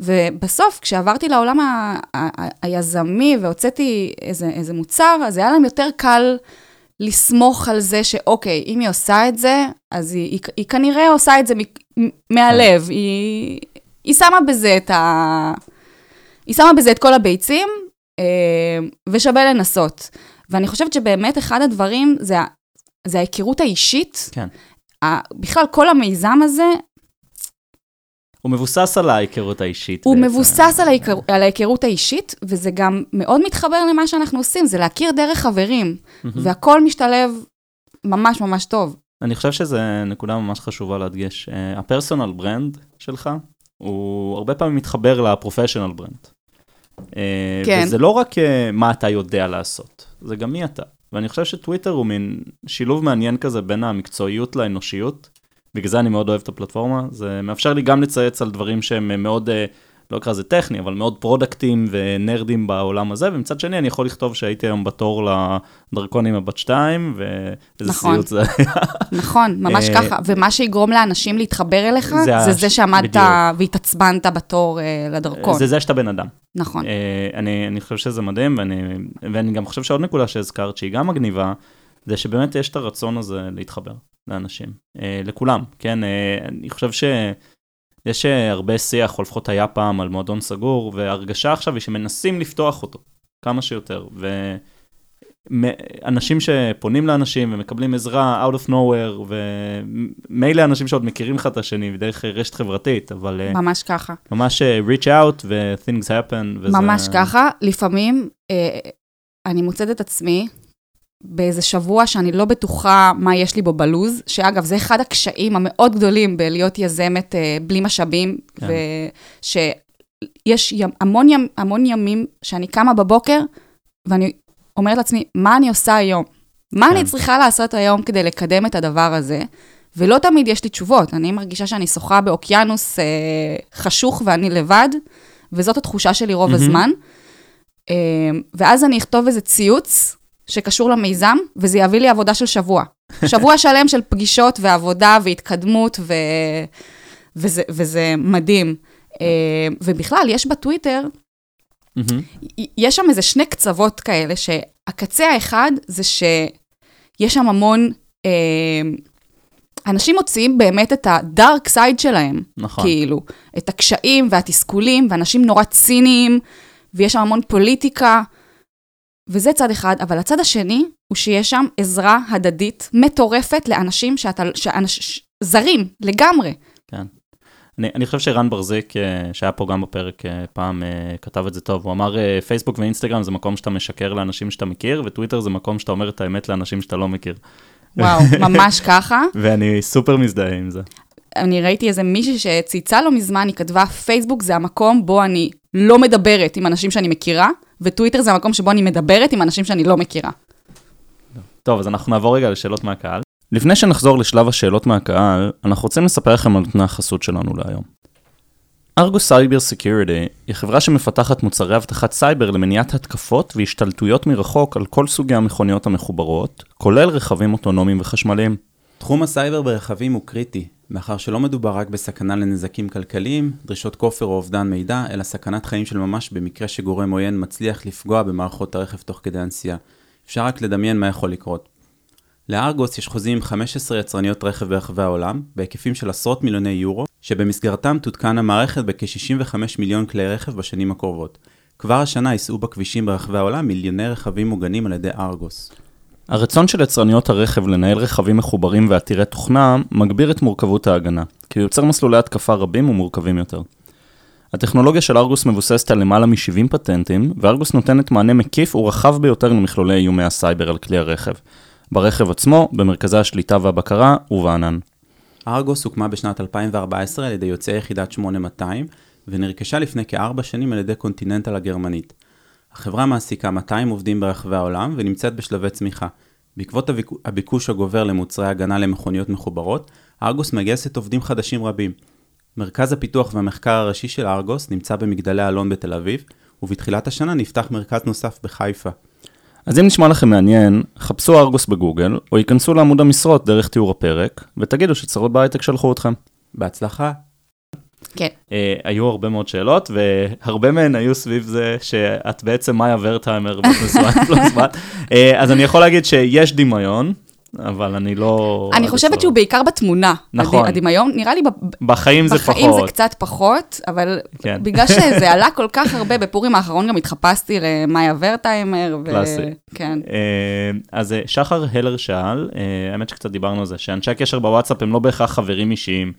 ובסוף, כשעברתי לעולם ה- ה- ה- היזמי והוצאתי איזה, איזה מוצר, אז היה להם יותר קל לסמוך על זה שאוקיי, אם היא עושה את זה, אז היא, היא, היא כנראה עושה את זה מהלב. כן. היא, היא שמה בזה את ה... היא שמה בזה את כל הביצים, ושווה לנסות. ואני חושבת שבאמת אחד הדברים זה זה ההיכרות האישית. כן. בכלל, כל המיזם הזה... הוא מבוסס על ההיכרות האישית. הוא בעצם. מבוסס על, ההיכר, על ההיכרות האישית, וזה גם מאוד מתחבר למה שאנחנו עושים, זה להכיר דרך חברים, mm-hmm. והכל משתלב ממש ממש טוב. אני חושב שזו נקודה ממש חשובה להדגש. ה personal brand שלך, הוא הרבה פעמים מתחבר ל professional brand. אה, כן. וזה לא רק אה, מה אתה יודע לעשות, זה גם מי אתה. ואני חושב שטוויטר הוא מין שילוב מעניין כזה בין המקצועיות לאנושיות. בגלל זה אני מאוד אוהב את הפלטפורמה, זה מאפשר לי גם לצייץ על דברים שהם מאוד, אה, לא אקרא לזה טכני, אבל מאוד פרודקטים ונרדים בעולם הזה, ומצד שני אני יכול לכתוב שהייתי היום בתור לדרכון עם הבת שתיים, ואיזה נכון, סיוט זה היה. נכון, ממש אה, ככה, ומה שיגרום לאנשים להתחבר אליך, זה, זה זה שעמדת והתעצבנת בתור אה, לדרכון. זה זה שאתה בן אדם. נכון. אני, אני חושב שזה מדהים, ואני, ואני גם חושב שעוד נקודה שהזכרת, שהיא גם מגניבה, זה שבאמת יש את הרצון הזה להתחבר לאנשים, לכולם, כן? אני חושב ש... יש אה, הרבה שיח, או לפחות היה פעם, על מועדון סגור, וההרגשה עכשיו היא שמנסים לפתוח אותו כמה שיותר. ואנשים שפונים לאנשים ומקבלים עזרה out of nowhere, ומילא אנשים שעוד מכירים אחד את השני דרך רשת חברתית, אבל... אה, ממש ככה. ממש אה, reach out ו-things happen. וזה... ממש ככה. לפעמים אני מוצאת את עצמי באיזה שבוע שאני לא בטוחה מה יש לי בו בלוז, שאגב, זה אחד הקשיים המאוד גדולים בלהיות יזמת אה, בלי משאבים, כן. ושיש המון, ימ, המון ימים שאני קמה בבוקר, ואני אומרת לעצמי, מה אני עושה היום? מה כן. אני צריכה לעשות היום כדי לקדם את הדבר הזה? ולא תמיד יש לי תשובות. אני מרגישה שאני שוחה באוקיינוס אה, חשוך ואני לבד, וזאת התחושה שלי רוב מהמם. הזמן. אה, ואז אני אכתוב איזה ציוץ שקשור למיזם, וזה יביא לי עבודה של שבוע. שבוע שלם של פגישות ועבודה והתקדמות, ו... וזה, וזה מדהים. אה, ובכלל, יש בטוויטר. יש שם איזה שני קצוות כאלה, שהקצה האחד זה שיש שם המון, אה, אנשים מוציאים באמת את הדארק סייד שלהם, נכון. כאילו, את הקשיים והתסכולים, ואנשים נורא ציניים, ויש שם המון פוליטיקה, וזה צד אחד, אבל הצד השני הוא שיש שם עזרה הדדית מטורפת לאנשים שאתה, שאנש, זרים לגמרי. אני, אני חושב שרן ברזיק, אה, שהיה פה גם בפרק אה, פעם, אה, כתב את זה טוב. הוא אמר, פייסבוק ואינסטגרם זה מקום שאתה משקר לאנשים שאתה מכיר, וטוויטר זה מקום שאתה אומר את האמת לאנשים שאתה לא מכיר. וואו, ממש ככה. ואני סופר מזדהה עם זה. אני ראיתי איזה מישהי שצייצה לא מזמן, היא כתבה, פייסבוק זה המקום בו אני לא מדברת עם אנשים שאני מכירה, וטוויטר זה המקום שבו אני מדברת עם אנשים שאני לא מכירה. טוב, אז אנחנו נעבור רגע לשאלות מהקהל. לפני שנחזור לשלב השאלות מהקהל, אנחנו רוצים לספר לכם על נותני החסות שלנו להיום. ארגוס סייבר סקיוריטי היא חברה שמפתחת מוצרי אבטחת סייבר למניעת התקפות והשתלטויות מרחוק על כל סוגי המכוניות המחוברות, כולל רכבים אוטונומיים וחשמליים. תחום הסייבר ברכבים הוא קריטי, מאחר שלא מדובר רק בסכנה לנזקים כלכליים, דרישות כופר או אובדן מידע, אלא סכנת חיים של ממש במקרה שגורם עוין מצליח לפגוע במערכות הרכב תוך כדי הנסיעה. אפשר רק לדמיין מה יכול לקרות. לארגוס יש חוזים עם 15 יצרניות רכב ברחבי העולם, בהיקפים של עשרות מיליוני יורו, שבמסגרתם תותקן המערכת בכ-65 מיליון כלי רכב בשנים הקרובות. כבר השנה ייסעו בכבישים ברחבי העולם מיליוני רכבים מוגנים על ידי ארגוס. הרצון של יצרניות הרכב לנהל רכבים מחוברים ועתירי תוכנה מגביר את מורכבות ההגנה, כי הוא יוצר מסלולי התקפה רבים ומורכבים יותר. הטכנולוגיה של ארגוס מבוססת על למעלה מ-70 פטנטים, וארגוס נותנת מענה מקיף ורחב ביותר למכלולי איומי הסייבר על כלי הרכב. ברכב עצמו, במרכזי השליטה והבקרה ובענן. ארגוס הוקמה בשנת 2014 על ידי יוצאי יחידת 8200 ונרכשה לפני כארבע שנים על ידי קונטיננטל הגרמנית. החברה מעסיקה 200 עובדים ברחבי העולם ונמצאת בשלבי צמיחה. בעקבות הביקו- הביקוש הגובר למוצרי הגנה למכוניות מחוברות, ארגוס מגייסת עובדים חדשים רבים. מרכז הפיתוח והמחקר הראשי של ארגוס נמצא במגדלי אלון בתל אביב, ובתחילת השנה נפתח מרכז נוסף בחיפה. אז אם נשמע לכם מעניין, חפשו ארגוס בגוגל, או ייכנסו לעמוד המשרות דרך תיאור הפרק, ותגידו שצרות בהייטק שלחו אתכם. בהצלחה. כן. אה, היו הרבה מאוד שאלות, והרבה מהן היו סביב זה שאת בעצם מאיה ורטהיימר ונשואה פלוס בת. אה, אז אני יכול להגיד שיש דמיון, אבל אני לא... אני חושבת הסוף. שהוא בעיקר בתמונה. נכון. הד- הדמיון, נראה לי ב- בחיים זה בחיים זה פחות. קצת פחות, אבל כן. בגלל שזה עלה כל כך הרבה, בפורים האחרון גם התחפשתי למאיה ורטהיימר. ו- קלאסי. כן. אה, אז אה, שחר הלר שאל, אה, האמת שקצת דיברנו על זה, שאנשי הקשר בוואטסאפ הם לא בהכרח חברים אישיים.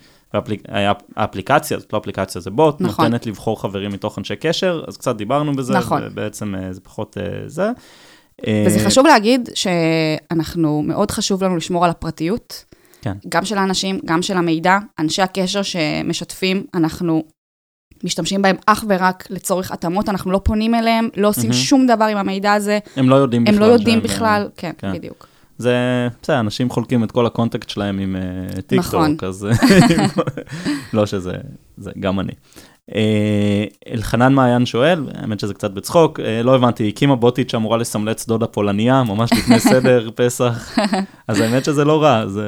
האפליקציה, זאת לא אפליקציה, זה בוט, נכון. נותנת לבחור חברים מתוך אנשי קשר, אז קצת דיברנו בזה, נכון. ובעצם אה, זה פחות אה, זה. וזה אה, חשוב להגיד שאנחנו, מאוד חשוב לנו לשמור על הפרטיות. כן. גם של האנשים, גם של המידע. אנשי הקשר שמשתפים, אנחנו משתמשים בהם אך ורק לצורך התאמות, אנחנו לא פונים אליהם, לא עושים מהמם. שום דבר עם המידע הזה, הם לא יודעים בכלל. הם לא יודעים בכלל, כן, כן. בדיוק. זה, בסדר, אנשים חולקים את כל ה contact שלהם עם uh, טיקטוק, נכון. אז לא שזה, זה גם אני. אה, אלחנן מעיין שואל, האמת שזה קצת בצחוק, אה, לא הבנתי, הקימה בוטית שאמורה לסמלץ דודה פולניה, ממש לפני סדר, פסח, אז האמת שזה לא רע, אז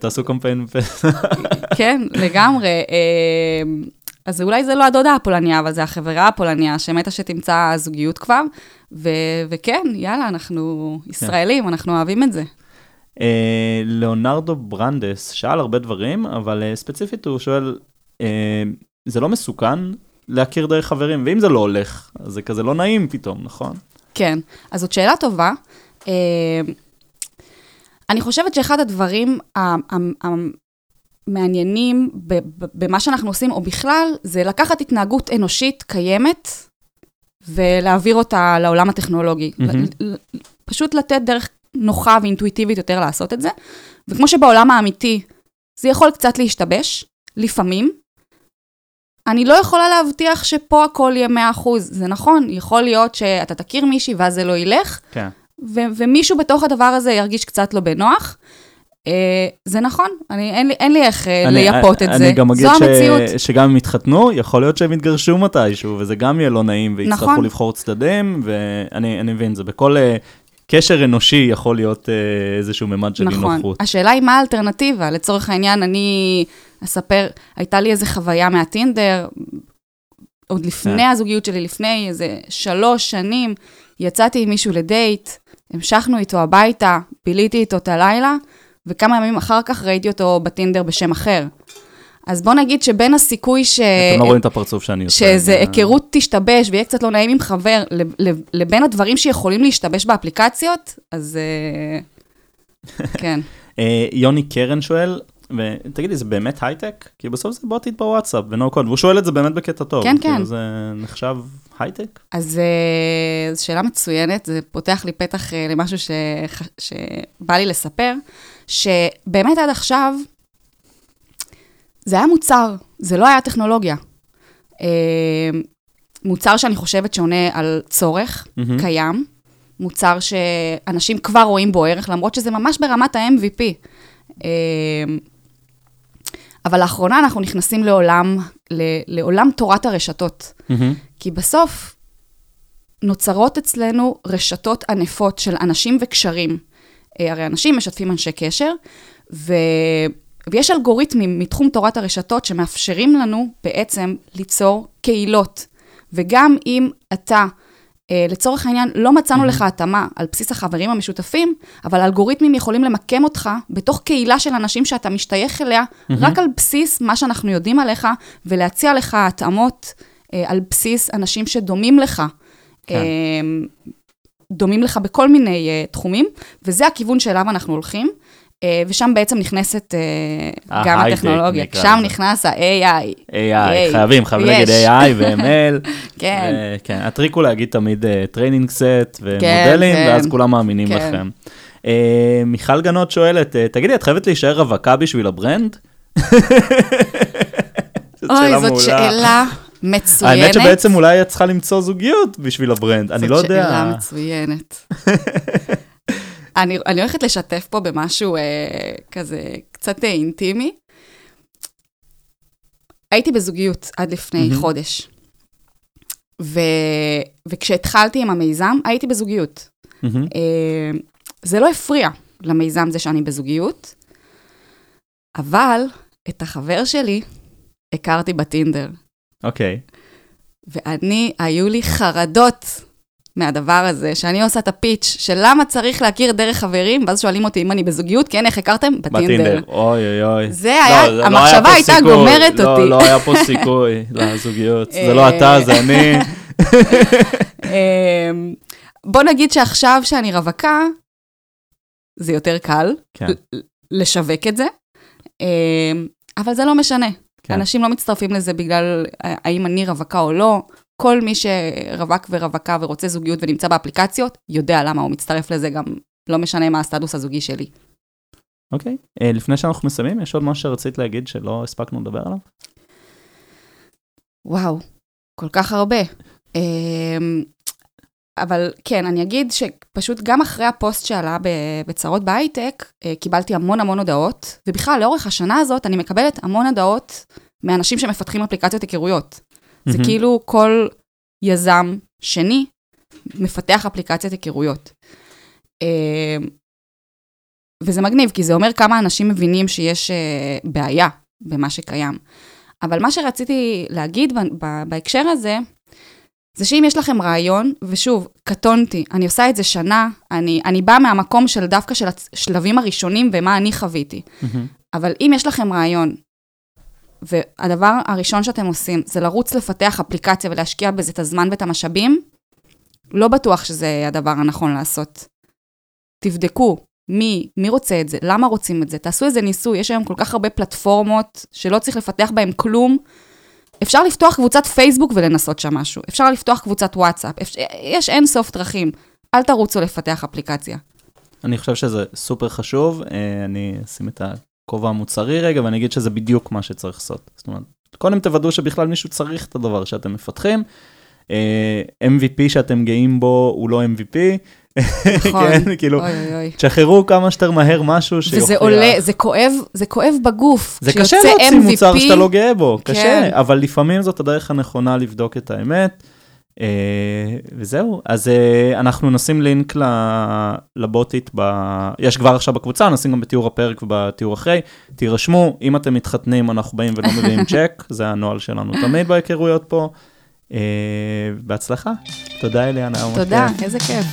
תעשו קמפיין בפסח. כן, לגמרי. אה, אז אולי זה לא הדודה הפולניה, אבל זה החברה הפולניה, שמתה שתמצא זוגיות כבר. ו- וכן, יאללה, אנחנו ישראלים, אנחנו אוהבים את זה. אה, ליאונרדו ברנדס שאל הרבה דברים, אבל אה, ספציפית הוא שואל, אה, זה לא מסוכן להכיר דרך חברים, ואם זה לא הולך, אז זה כזה לא נעים פתאום, נכון? כן, אז זאת שאלה טובה. אה, אני חושבת שאחד הדברים המעניינים במה שאנחנו עושים, או בכלל, זה לקחת התנהגות אנושית קיימת ולהעביר אותה לעולם הטכנולוגי. ל- פשוט לתת דרך נוחה ואינטואיטיבית יותר לעשות את זה. וכמו שבעולם האמיתי זה יכול קצת להשתבש, לפעמים, אני לא יכולה להבטיח שפה הכל יהיה 100%. זה נכון, יכול להיות שאתה תכיר מישהי ואז זה לא ילך, כן. ו- ומישהו בתוך הדבר הזה ירגיש קצת לא בנוח. אה, זה נכון, אני, אין, לי, אין לי איך אה, אני- לייפות את אני זה. גם אגיד זו ש- המציאות. שגם אם יתחתנו, יכול להיות שהם יתגרשו מתישהו, וזה גם יהיה לא נעים, ויצטרכו נכון. לבחור צדדים, ואני אני מבין, זה בכל אה, קשר אנושי יכול להיות איזשהו ממד של נכון. אי-נוחות. השאלה היא מה האלטרנטיבה. לצורך העניין, אני אספר, הייתה לי איזה חוויה מהטינדר, עוד לפני כן. הזוגיות שלי, לפני איזה שלוש שנים, יצאתי עם מישהו לדייט, המשכנו איתו הביתה, ביליתי איתו את הלילה, וכמה ימים אחר כך ראיתי אותו בטינדר בשם אחר. אז בוא נגיד שבין הסיכוי ש... אתם לא רואים את הפרצוף שאני עושה. שאיזה אה, היכרות תשתבש ויהיה קצת לא נעים עם חבר, לב- לב- לבין הדברים שיכולים להשתבש באפליקציות, אז אה, כן. אה, יוני קרן שואל, ותגידי, זה באמת הייטק? כי בסוף זה בוטית בוואטסאפ ונו קוד, והוא שואל את זה באמת בקטע טוב. כן, כאילו כן. זה נחשב הייטק? אז אה, זו שאלה מצוינת, זה פותח לי פתח אה, למשהו ש... שבא לי לספר, שבאמת עד עכשיו זה היה מוצר, זה לא היה טכנולוגיה. אה, מוצר שאני חושבת שעונה על צורך מהמם. קיים, מוצר שאנשים כבר רואים בו ערך, למרות שזה ממש ברמת ה-MVP. אבל לאחרונה אנחנו נכנסים לעולם, לעולם תורת הרשתות. מהמם. כי בסוף נוצרות אצלנו רשתות ענפות של אנשים וקשרים. אה, הרי אנשים משתפים אנשי קשר, ו... ויש אלגוריתמים מתחום תורת הרשתות שמאפשרים לנו בעצם ליצור קהילות. וגם אם אתה, לצורך העניין, לא מצאנו לך התאמה על בסיס החברים המשותפים, אבל האלגוריתמים יכולים למקם אותך בתוך קהילה של אנשים שאתה משתייך אליה, רק על בסיס מה שאנחנו יודעים עליך, ולהציע לך התאמות אה, על בסיס אנשים שדומים לך. כן. אה, דומים לך בכל מיני תחומים, וזה הכיוון שאליו אנחנו הולכים, ושם בעצם נכנסת uh, גם ההייטק, הטכנולוגיה, שם. נכנס ה-AI. AI, חייבים, חייבים. להגיד AI ו-ML. כן. כן, הטריק הוא להגיד תמיד training set ומודלים, כן. ואז כולם מאמינים כן. לכם. אה, מיכל גנות שואלת, אה, תגידי, את חייבת להישאר רווקה בשביל ה brand? זאת אוי, זאת. שאלה מצוינת. האמת שבעצם אולי את צריכה למצוא זוגיות בשביל ה brand, אני לא זאת יודע. שאלה מצוינת. אני, אני הולכת לשתף פה במשהו אה, כזה קצת אה, אינטימי. הייתי בזוגיות עד לפני מהמם. חודש. ו, וכשהתחלתי עם המיזם, הייתי בזוגיות. מהמם. אה, זה לא הפריע למיזם זה שאני בזוגיות, אבל את החבר שלי הכרתי בטינדר. אוקיי. ואני, היו לי חרדות מהדבר הזה, שאני עושה את הפיץ' של למה צריך להכיר דרך חברים, ואז שואלים אותי אם אני בזוגיות, כן, איך הכרתם? בטינדר. אוי אוי אוי. זה היה, לא, זה לא המחשבה היה פה הייתה סיכוי, גומרת לא, אותי. לא היה פה סיכוי לזוגיות, זה לא אה, אתה, זה אני. אמ, בוא נגיד שעכשיו שאני רווקה, זה יותר קל כן. לשווק את זה, אמ, אבל זה לא משנה. כן. אנשים לא מצטרפים לזה בגלל אה, האם אני רווקה או לא. כל מי שרווק ורווקה ורוצה זוגיות ונמצא באפליקציות, יודע למה הוא מצטרף לזה, גם לא משנה מה הסטטוס הזוגי שלי. אוקיי. אה, לפני שאנחנו מסיימים, יש עוד משהו שרצית להגיד שלא הספקנו לדבר עליו? וואו, כל כך הרבה. אמ, אבל כן, אני אגיד שפשוט גם אחרי הפוסט שעלה בצרות בהייטק, אה, קיבלתי המון המון הודעות, ובכלל, לאורך השנה הזאת אני מקבלת המון הודעות מאנשים שמפתחים אפליקציות היכרויות. זה מהמם. כאילו כל יזם שני מפתח אפליקציית היכרויות. אמ, וזה מגניב, כי זה אומר כמה אנשים מבינים שיש אה, בעיה במה שקיים. אבל מה שרציתי להגיד בהקשר הזה, זה שאם יש לכם רעיון, ושוב, קטונתי, אני עושה את זה שנה, אני, אני באה מהמקום של דווקא של השלבים הראשונים ומה אני חוויתי. מהמם. אבל אם יש לכם רעיון, והדבר הראשון שאתם עושים זה לרוץ לפתח אפליקציה ולהשקיע בזה את הזמן ואת המשאבים, לא בטוח שזה הדבר הנכון לעשות. תבדקו מי, מי רוצה את זה, למה רוצים את זה, תעשו איזה ניסוי, יש היום כל כך הרבה פלטפורמות שלא צריך לפתח בהן כלום. אפשר לפתוח קבוצת פייסבוק ולנסות שם משהו, אפשר לפתוח קבוצת וואטסאפ, אפ... יש אין סוף דרכים. אל תרוצו לפתח אפליקציה. אני חושב שזה סופר חשוב, אה, אני אשים את הכובע המוצרי רגע ואני אגיד שזה בדיוק מה שצריך לעשות. זאת אומרת, קודם תוודאו שבכלל מישהו צריך את הדבר שאתם מפתחים. אה, MVP שאתם גאים בו הוא לא MVP. נכון. כן, כאילו, אוי אוי אוי. תשחררו כמה שיותר מהר משהו שיוכיח. וזה עולה, זה כואב, זה כואב בגוף. זה קשה להוציא MVP, מוצר שאתה לא גאה בו, כן. קשה, אבל לפעמים זאת הדרך הנכונה לבדוק את האמת. אה, וזהו, אז אה, אנחנו נשים לינק לבוטית, ב... יש כבר עכשיו בקבוצה, נשים גם בתיאור הפרק ובתיאור אחרי. תירשמו, אם אתם מתחתנים, אנחנו באים ולא מביאים צ'ק, זה הנוהל שלנו תמיד בהיכרויות פה. אה, בהצלחה. תודה אליאנה. תודה. איזה כיף.